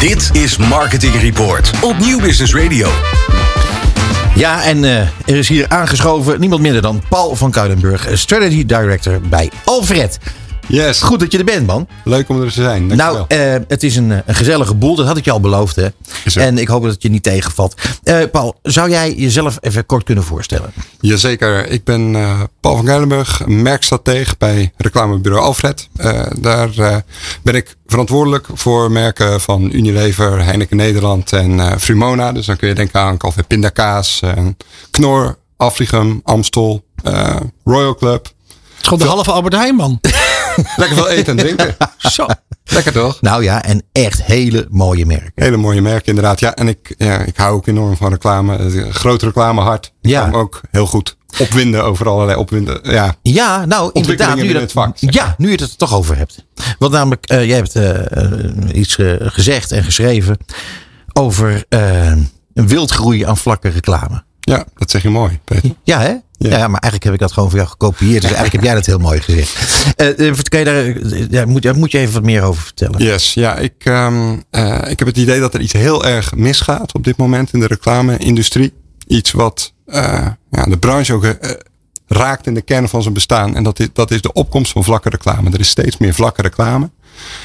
Dit is Marketing Report op Nieuw Business Radio. Ja, en uh, er is hier aangeschoven niemand minder dan Paul van Kuilenburg, Strategy Director bij Alfred. Yes. Goed dat je er bent, man. Leuk om er te zijn. Nou, uh, het is een, een, gezellige boel. Dat had ik je al beloofd, hè? En ik hoop dat het je niet tegenvalt. Uh, Paul, zou jij jezelf even kort kunnen voorstellen? Jazeker. Ik ben uh, Paul van Geilenburg, merkstratege bij reclamebureau Alfred. daar ben ik verantwoordelijk voor merken van Unilever, Heineken Nederland en Frumona. Dus dan kun je denken aan Calvé Pindakaas, Knor, Afrigum, Amstel, Royal Club. Gewoon de halve Albert Heijn, man. Lekker veel eten en drinken. Zo. Lekker toch? Nou ja, en echt hele mooie merken. Hele mooie merken, inderdaad. Ja, en ik, ja, ik hou ook enorm van reclame. Groot reclamehart. Ik ja. kan ook heel goed opwinden over allerlei opwinden. Ja, ja nou inderdaad. Nu je dat, vak, ja, nu je het er toch over hebt. Want namelijk, uh, jij hebt uh, iets uh, gezegd en geschreven over een wildgroei aan vlakke reclame. Ja, dat zeg je mooi, Peter. Ja, hè? Ja. ja. maar eigenlijk heb ik dat gewoon voor jou gekopieerd. Dus eigenlijk heb jij dat heel mooi gezegd. Uh, kan je daar, ja, moet, moet je even wat meer over vertellen? Yes, ja. Ik, um, uh, ik heb het idee dat er iets heel erg misgaat op dit moment in de reclame-industrie. Iets wat uh, ja, de branche ook raakt in de kern van zijn bestaan. En dat is, dat is de opkomst van vlakke reclame. Er is steeds meer vlakke reclame.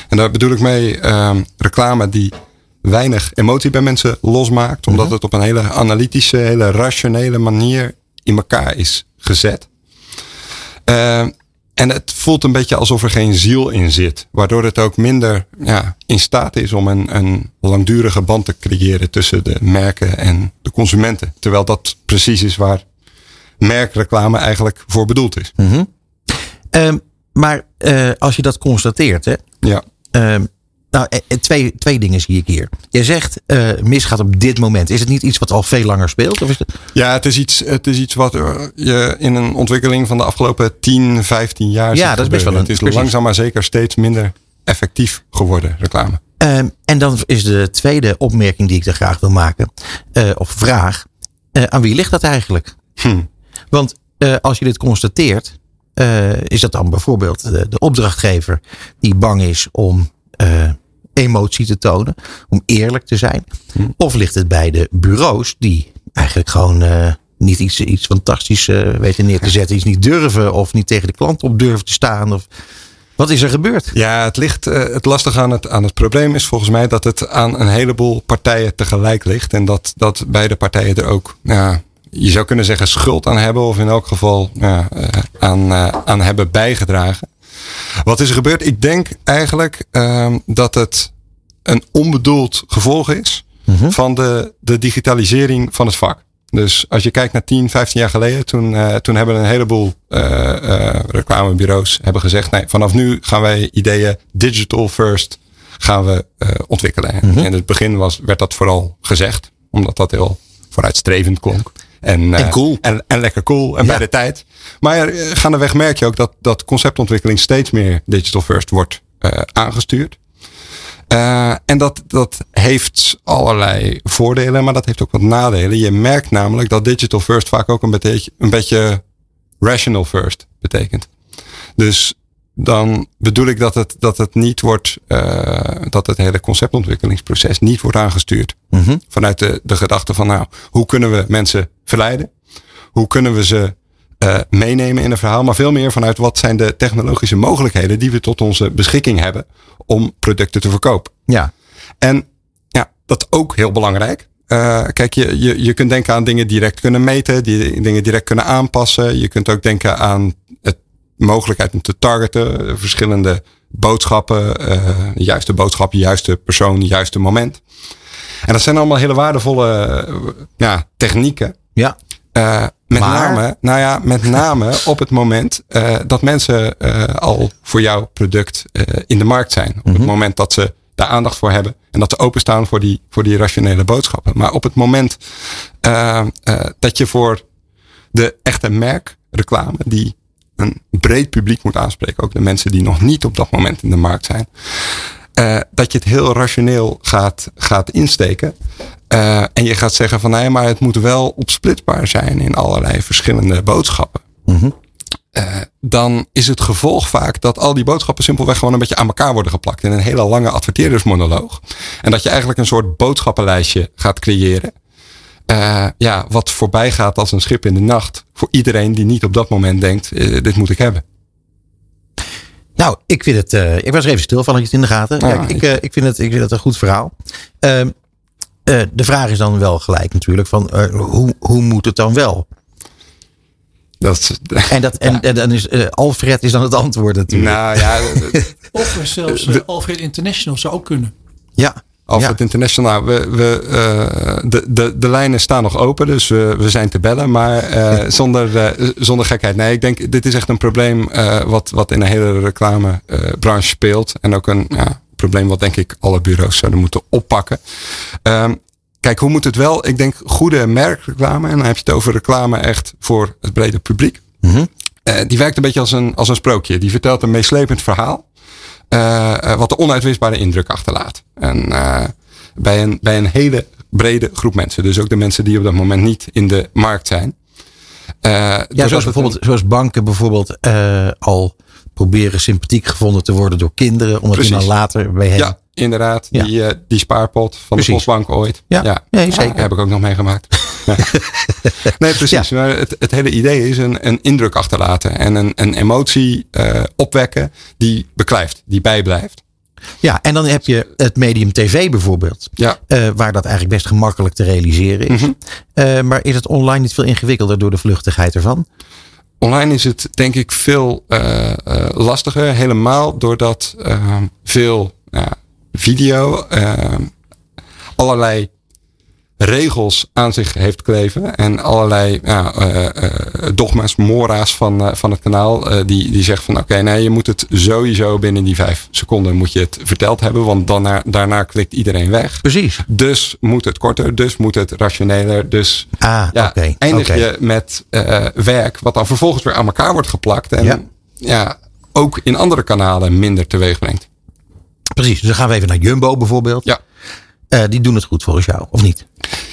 En daar bedoel ik mee um, reclame die weinig emotie bij mensen losmaakt. Omdat het op een hele analytische, hele rationele manier in elkaar is gezet. Uh, en het voelt een beetje alsof er geen ziel in zit. Waardoor het ook minder ja, in staat is om een, een langdurige band te creëren tussen de merken en de consumenten. Terwijl dat precies is waar merkreclame eigenlijk voor bedoeld is. Mm -hmm. um, maar uh, als je dat constateert, hè? Ja. Um, nou, twee, twee dingen zie ik hier. Je zegt uh, misgaat op dit moment. Is het niet iets wat al veel langer speelt? Of is het... Ja, het is, iets, het is iets wat je in een ontwikkeling van de afgelopen 10, 15 jaar Ja, dat is best wel een, Het is precies. langzaam maar zeker steeds minder effectief geworden, reclame. Um, en dan is de tweede opmerking die ik er graag wil maken, uh, of vraag. Aan wie ligt dat eigenlijk? Hm. Want als je dit constateert, is dat dan bijvoorbeeld de, de opdrachtgever die bang is om emotie te tonen, om eerlijk te zijn? Hm. Of ligt het bij de bureaus die eigenlijk gewoon uh, niet iets, iets fantastisch uh, weten neer te zetten, iets niet durven of niet tegen de klant op durven te staan? Of wat is er gebeurd? Ja, het ligt. Uh, het lastige aan het, aan het probleem is volgens mij dat het aan een heleboel partijen tegelijk ligt en dat, dat beide partijen er ook. Ja, je zou kunnen zeggen schuld aan hebben, of in elk geval ja, aan, aan hebben bijgedragen. Wat is er gebeurd? Ik denk eigenlijk uh, dat het een onbedoeld gevolg is Mhm. van de, de digitalisering van het vak. Dus als je kijkt naar 10, 15 jaar geleden, toen, uh, toen hebben een heleboel uh, uh, reclamebureaus hebben gezegd, nee, vanaf nu gaan wij ideeën digital first gaan we ontwikkelen. Mhm. In het begin was, werd dat vooral gezegd, omdat dat heel vooruitstrevend klonk. En, en cool. En, en lekker cool en ja. bij de tijd. Maar uh, gaandeweg merk je ook dat, dat conceptontwikkeling steeds meer digital first wordt uh, aangestuurd. Uh, en dat, dat heeft allerlei voordelen, maar dat heeft ook wat nadelen. Je merkt namelijk dat digital first vaak ook een beetje, een beetje rational first betekent. Dus dan bedoel ik dat het, dat het niet wordt, uh, dat het hele conceptontwikkelingsproces niet wordt aangestuurd. Mm-hmm. Vanuit de, de gedachte van nou, hoe kunnen we mensen verleiden? Hoe kunnen we ze uh, meenemen in een verhaal? Maar veel meer vanuit wat zijn de technologische mogelijkheden die we tot onze beschikking hebben om producten te verkopen. Ja. En ja, dat is ook heel belangrijk. Uh, kijk, je, je, je kunt denken aan dingen direct kunnen meten, die dingen direct kunnen aanpassen. Je kunt ook denken aan mogelijkheid om te targeten, verschillende boodschappen, de juiste boodschap, juiste persoon, juiste moment. En dat zijn allemaal hele waardevolle uh, ja, technieken. Ja. Uh, met maar... name, nou ja, met name op het moment uh, dat mensen uh, al voor jouw product in de markt zijn. Op Mhm. het moment dat ze daar aandacht voor hebben en dat ze openstaan voor die, voor die rationele boodschappen. Maar op het moment dat je voor de echte merkreclame, die een breed publiek moet aanspreken, ook de mensen die nog niet op dat moment in de markt zijn, uh, dat je het heel rationeel gaat, gaat insteken. Uh, en je gaat zeggen van nee, maar het moet wel opsplitsbaar zijn in allerlei verschillende boodschappen. Uh, dan is het gevolg vaak dat al die boodschappen simpelweg gewoon een beetje aan elkaar worden geplakt in een hele lange adverteerdersmonoloog. En dat je eigenlijk een soort boodschappenlijstje gaat creëren. Uh, ja, wat voorbij gaat als een schip in de nacht voor iedereen die niet op dat moment denkt, uh, dit moet ik hebben. Nou, ik vind het. Uh, ik was er even stil van, het in de gaten. Kijk, ik, uh, ik, vind het, ik vind het een goed verhaal. Uh, de vraag is dan wel gelijk natuurlijk: van hoe, hoe moet het dan wel? Dat, en, dat, en, en dan is Alfred is dan het antwoord natuurlijk. Nou ja, of zelfs Alfred International zou ook kunnen. Ja, Alfred ja. International, we, we, uh, de, de, de lijnen staan nog open, dus we, we zijn te bellen. Maar uh, zonder, uh, zonder gekheid. Nee, ik denk, dit is echt een probleem wat, wat in een hele reclamebranche speelt. En ook een ja, probleem wat denk ik alle bureaus zouden moeten oppakken. Um, kijk, hoe moet het wel? Ik denk goede merkreclame, en dan heb je het over reclame echt voor het brede publiek. Mm -hmm. die werkt een beetje als een, als een sprookje. Die vertelt een meeslepend verhaal. Uh, wat de onuitwisbare indruk achterlaat. En uh, bij, een, bij een hele brede groep mensen. Dus ook de mensen die op dat moment niet in de markt zijn. Ja, zoals bijvoorbeeld, zoals banken bijvoorbeeld al proberen sympathiek gevonden te worden door kinderen. Omdat je dan later bij hen... Ja, inderdaad. Ja. Die, die spaarpot van Precies. de Postbank ooit. Ja, ja. nee, zeker. heb ik ook nog meegemaakt. Nee, precies. Maar het, het hele idee is een, een indruk achterlaten. En een, een emotie uh, opwekken die beklijft, die bijblijft. Ja, en dan heb je het medium tv bijvoorbeeld. Ja. Uh, waar dat eigenlijk best gemakkelijk te realiseren is. Mm -hmm. uh, maar is het online niet veel ingewikkelder door de vluchtigheid ervan? Online is het denk ik veel uh, lastiger. Helemaal doordat veel video allerlei regels aan zich heeft kleven. En allerlei ja, uh, uh, dogma's, mora's van, uh, van het kanaal. die, die zegt van oké, okay, nee, je moet het sowieso binnen die vijf seconden moet je het verteld hebben. Want daarna, daarna klikt iedereen weg. Precies. Dus moet het korter, dus moet het rationeler. Dus ah, ja, okay, eindig okay. je met werk wat dan vervolgens weer aan elkaar wordt geplakt. En ja. ja ook in andere kanalen minder teweeg brengt. Precies, dus dan gaan we even naar Jumbo bijvoorbeeld. Ja. Uh, die doen het goed volgens jou, of niet?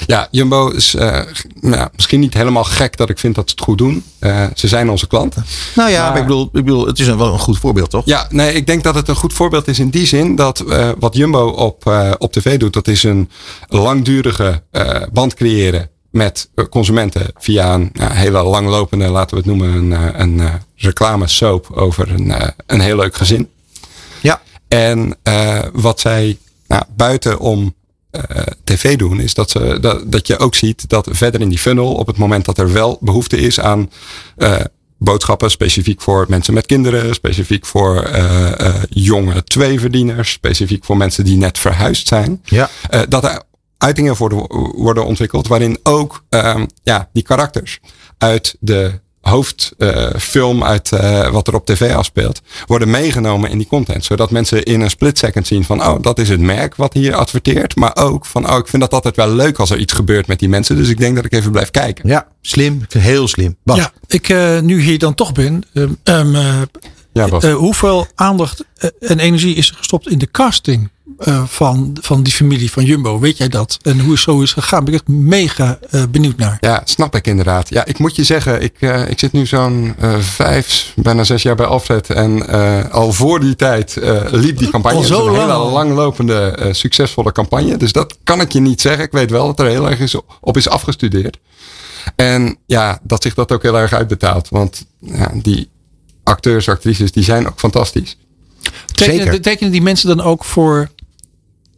Ja, Jumbo is uh, nou, misschien niet helemaal gek dat ik vind dat ze het goed doen. Uh, ze zijn onze klanten. Nou ja, maar, maar ik, bedoel, ik bedoel, het is een, wel een goed voorbeeld, toch? Ja, nee, ik denk dat het een goed voorbeeld is in die zin dat wat Jumbo op, op tv doet, dat is een langdurige band creëren met consumenten via een hele langlopende, laten we het noemen, een, een reclame soap over een, een heel leuk gezin. Ja. En wat zij nou, buiten om tv doen, is dat, ze, dat, dat je ook ziet dat verder in die funnel, op het moment dat er wel behoefte is aan uh, boodschappen, specifiek voor mensen met kinderen, specifiek voor uh, jonge tweeverdieners, specifiek voor mensen die net verhuisd zijn, ja. dat er uitingen worden, worden ontwikkeld waarin ook ja, die karakters uit de hoofdfilm uh, uit uh, wat er op tv afspeelt, worden meegenomen in die content. Zodat mensen in een split second zien van, oh, dat is het merk wat hier adverteert. Maar ook van, oh, ik vind dat altijd wel leuk als er iets gebeurt met die mensen. Dus ik denk dat ik even blijf kijken. Ja, slim. Heel slim. Bas. Ja, ik uh, nu hier dan toch ben. Um, ja, Bas. hoeveel aandacht en energie is er gestopt in de casting? Uh, van, van die familie van Jumbo. Weet jij dat? En hoe het zo is gegaan? Ben ik echt mega uh, benieuwd naar. Ja, snap ik inderdaad. Ja, ik moet je zeggen, ik, uh, ik zit nu zo'n vijf, bijna zes jaar bij Alfred. En al voor die tijd liep die campagne. Al zo een lang. hele langlopende, succesvolle campagne. Dus dat kan ik je niet zeggen. Ik weet wel dat er heel erg is, op is afgestudeerd. En ja, dat zich dat ook heel erg uitbetaalt. Want ja, die acteurs, actrices, die zijn ook fantastisch. Tekenen, tekenen die mensen dan ook voor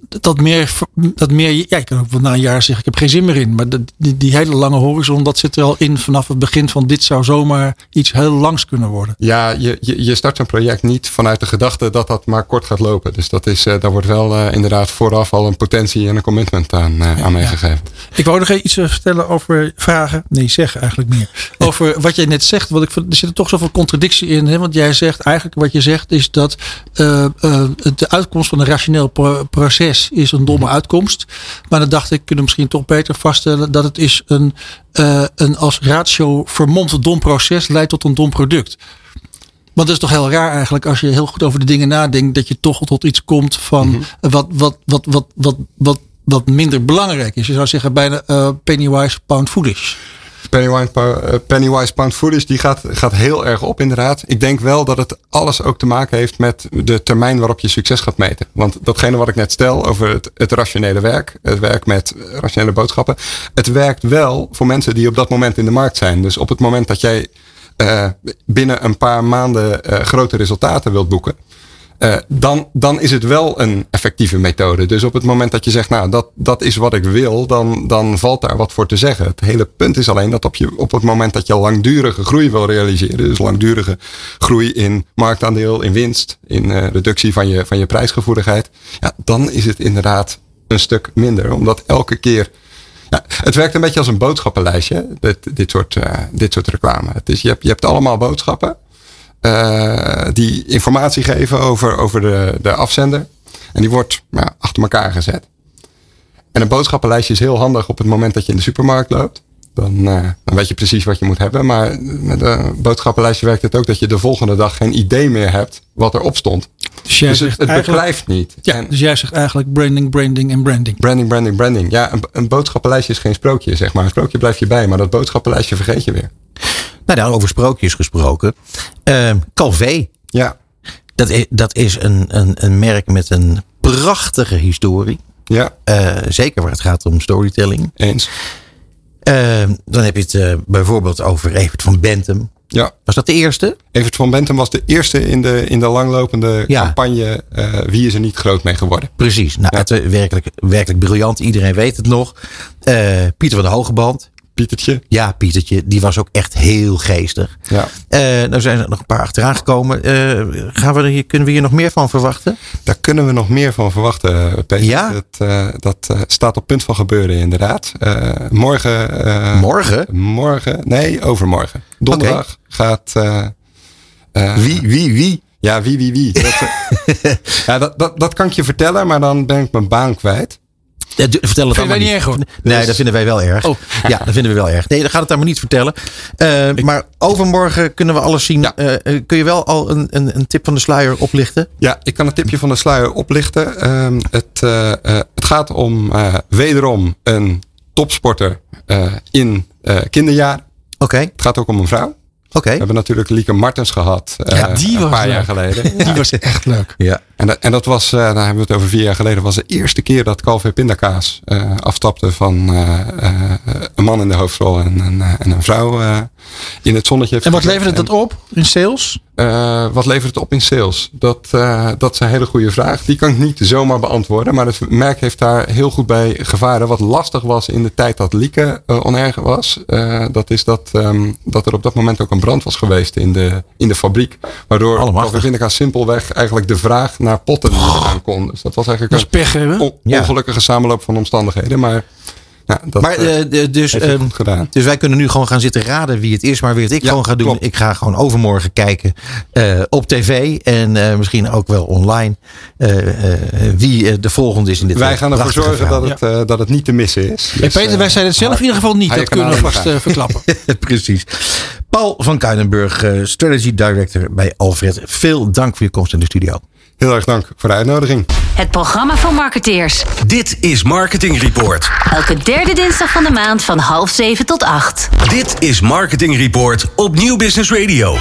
dat meer, dat meer, ja, ik kan ook wel na een jaar zeggen, ik heb geen zin meer in. Maar die, die, die hele lange horizon, dat zit er al in vanaf het begin van dit zou zomaar iets heel langs kunnen worden. Ja, je, je, je start een project niet vanuit de gedachte dat dat maar kort gaat lopen. Dus dat is, uh, daar wordt wel uh, inderdaad vooraf al een potentie en een commitment aan, uh, ja, aan meegegeven. Ja. Ik wou nog iets vertellen over vragen. Nee, zeggen eigenlijk meer. Over wat jij net zegt. Want ik er zit er toch zoveel contradictie in. Hè? Want jij zegt eigenlijk wat je zegt is dat de uitkomst van een rationeel pro is een domme uitkomst. Maar dan dacht ik, kunnen we misschien toch beter vaststellen dat het is een, uh, een als ratio vermomd dom proces leidt tot een dom product. Want dat is toch heel raar eigenlijk als je heel goed over de dingen nadenkt, dat je toch tot iets komt van mm -hmm. wat, wat, wat, wat, wat, wat, wat minder belangrijk is. Je zou zeggen bijna uh, pennywise pound foolish. Pennywise, uh, Pennywise Pound Foolish, die gaat, gaat heel erg op inderdaad. Ik denk wel dat het alles ook te maken heeft met de termijn waarop je succes gaat meten. Want datgene wat ik net stel over het, rationele werk, het werk met rationele boodschappen, het werkt wel voor mensen die op dat moment in de markt zijn. Dus op het moment dat jij uh, binnen een paar maanden uh, grote resultaten wilt boeken, uh, dan, dan is het wel een effectieve methode. Dus op het moment dat je zegt, nou, dat, dat is wat ik wil, dan, dan valt daar wat voor te zeggen. Het hele punt is alleen dat op, je, op het moment dat je langdurige groei wil realiseren, dus langdurige groei in marktaandeel, in winst, in uh, reductie van je, van je prijsgevoeligheid, ja, dan is het inderdaad een stuk minder. Omdat elke keer. Het werkt een beetje als een boodschappenlijstje, dit, dit, soort, uh, dit soort reclame. Het is, je, je hebt allemaal boodschappen. Uh, die informatie geven over, over de, de afzender. En die wordt achter elkaar gezet. En een boodschappenlijstje is heel handig op het moment dat je in de supermarkt loopt. Dan, uh, dan weet je precies wat je moet hebben. Maar met een boodschappenlijstje werkt het ook dat je de volgende dag geen idee meer hebt wat erop stond. Dus, jij dus zegt het, beklijft niet. Ja, En dus jij zegt eigenlijk branding, branding en branding. branding, branding, branding. Ja, een, een boodschappenlijstje is geen sprookje, zeg maar. Een sprookje blijf je bij, maar dat boodschappenlijstje vergeet je weer. Nou, daar over sprookjes gesproken. Uh, Calvé, Ja, dat is, dat is een, een, een merk met een prachtige historie. ja, Uh, zeker waar het gaat om storytelling. eens. Uh, dan heb je het uh, bijvoorbeeld over Evert van Bentum. Ja, Was dat de eerste? Evert van Bentum was de eerste in de, in de langlopende Ja. campagne. eh, wie is er niet groot mee geworden? Precies. Nou, Ja. het, werkelijk, werkelijk briljant. Iedereen weet het nog. Uh, Pieter van de Hogeband. Pietertje. Ja, Pietertje. Die was ook echt heel geestig. Ja, Uh, nou zijn er nog een paar achteraan gekomen. Uh, gaan we er hier, kunnen we hier nog meer van verwachten? daar kunnen we nog meer van verwachten, Peter. Ja? Dat, eh, dat eh, staat op punt van gebeuren, inderdaad. Eh, morgen. eh, Morgen? Morgen, nee, overmorgen. Donderdag gaat. eh, eh, Wie, wie, wie? Ja, wie, wie, wie. Dat, eh, ja, dat, dat, dat kan ik je vertellen, maar dan ben ik mijn baan kwijt. Ja, du- vertel het Vinden wij niet erg, hoor. Nee, Dus- dat vinden wij wel erg. Oh. Ja, dat vinden we wel erg. Nee, dan gaat het allemaal niet vertellen. Uh, maar overmorgen kunnen we alles zien. Ja. Uh, kun je wel al een, een, een tip van de sluier oplichten? Ja, ik kan het tipje van de sluier oplichten. Ehm, het, eh, eh, het gaat om eh, wederom een topsporter eh, in eh, kinderjaar. Oké, Het gaat ook om een vrouw. oké. We hebben natuurlijk Lieke Martens gehad. eh, Ja, die een was paar leuk. jaar geleden. Die was echt leuk. Ja. En dat, en dat was, eh daar hebben we het over vier jaar geleden, was de eerste keer dat Calvé Pindakaas eh, afstapte van eh, eh, een man in de hoofdrol en, een en een vrouw eh, in het zonnetje. heeft En wat leverde dat op in sales? Eh, wat levert het op in sales? Dat, eh, dat is een hele goede vraag. Die kan ik niet zomaar beantwoorden. Maar het merk heeft daar heel goed bij gevaren. Wat lastig was in de tijd dat Lieke uh, onerg was. Uh, dat is dat, um, dat er op dat moment ook een brand was geweest in de, in de fabriek. Waardoor Calvin simpelweg eigenlijk de vraag naar potten aan kon. Dus dat was eigenlijk dat is pech, een on Ja. ongelukkige samenloop van omstandigheden. Maar ja, dat, maar uh, dus, heeft hij goed gedaan. dus wij kunnen nu gewoon gaan zitten raden wie het is. Maar wie het ik Ja, gewoon ga doen. klopt. Ik ga gewoon overmorgen kijken uh, op tv. En uh, misschien ook wel online. uh, wie de volgende is in dit Wij gaan ervoor zorgen verhaal. dat het, ja. dat het niet te missen is. Dus, hey Peter, wij zijn het zelf in ieder geval niet. Dat kunnen we vast verklappen. Precies. Paul van Kuinenburg, Strategy Director bij Alfred. Veel dank voor je komst in de studio. Heel erg dank voor de uitnodiging. Het programma van marketeers. Dit is Marketing Report. Elke derde dinsdag van de maand van half zeven tot acht. Dit is Marketing Report op Nieuw Business Radio.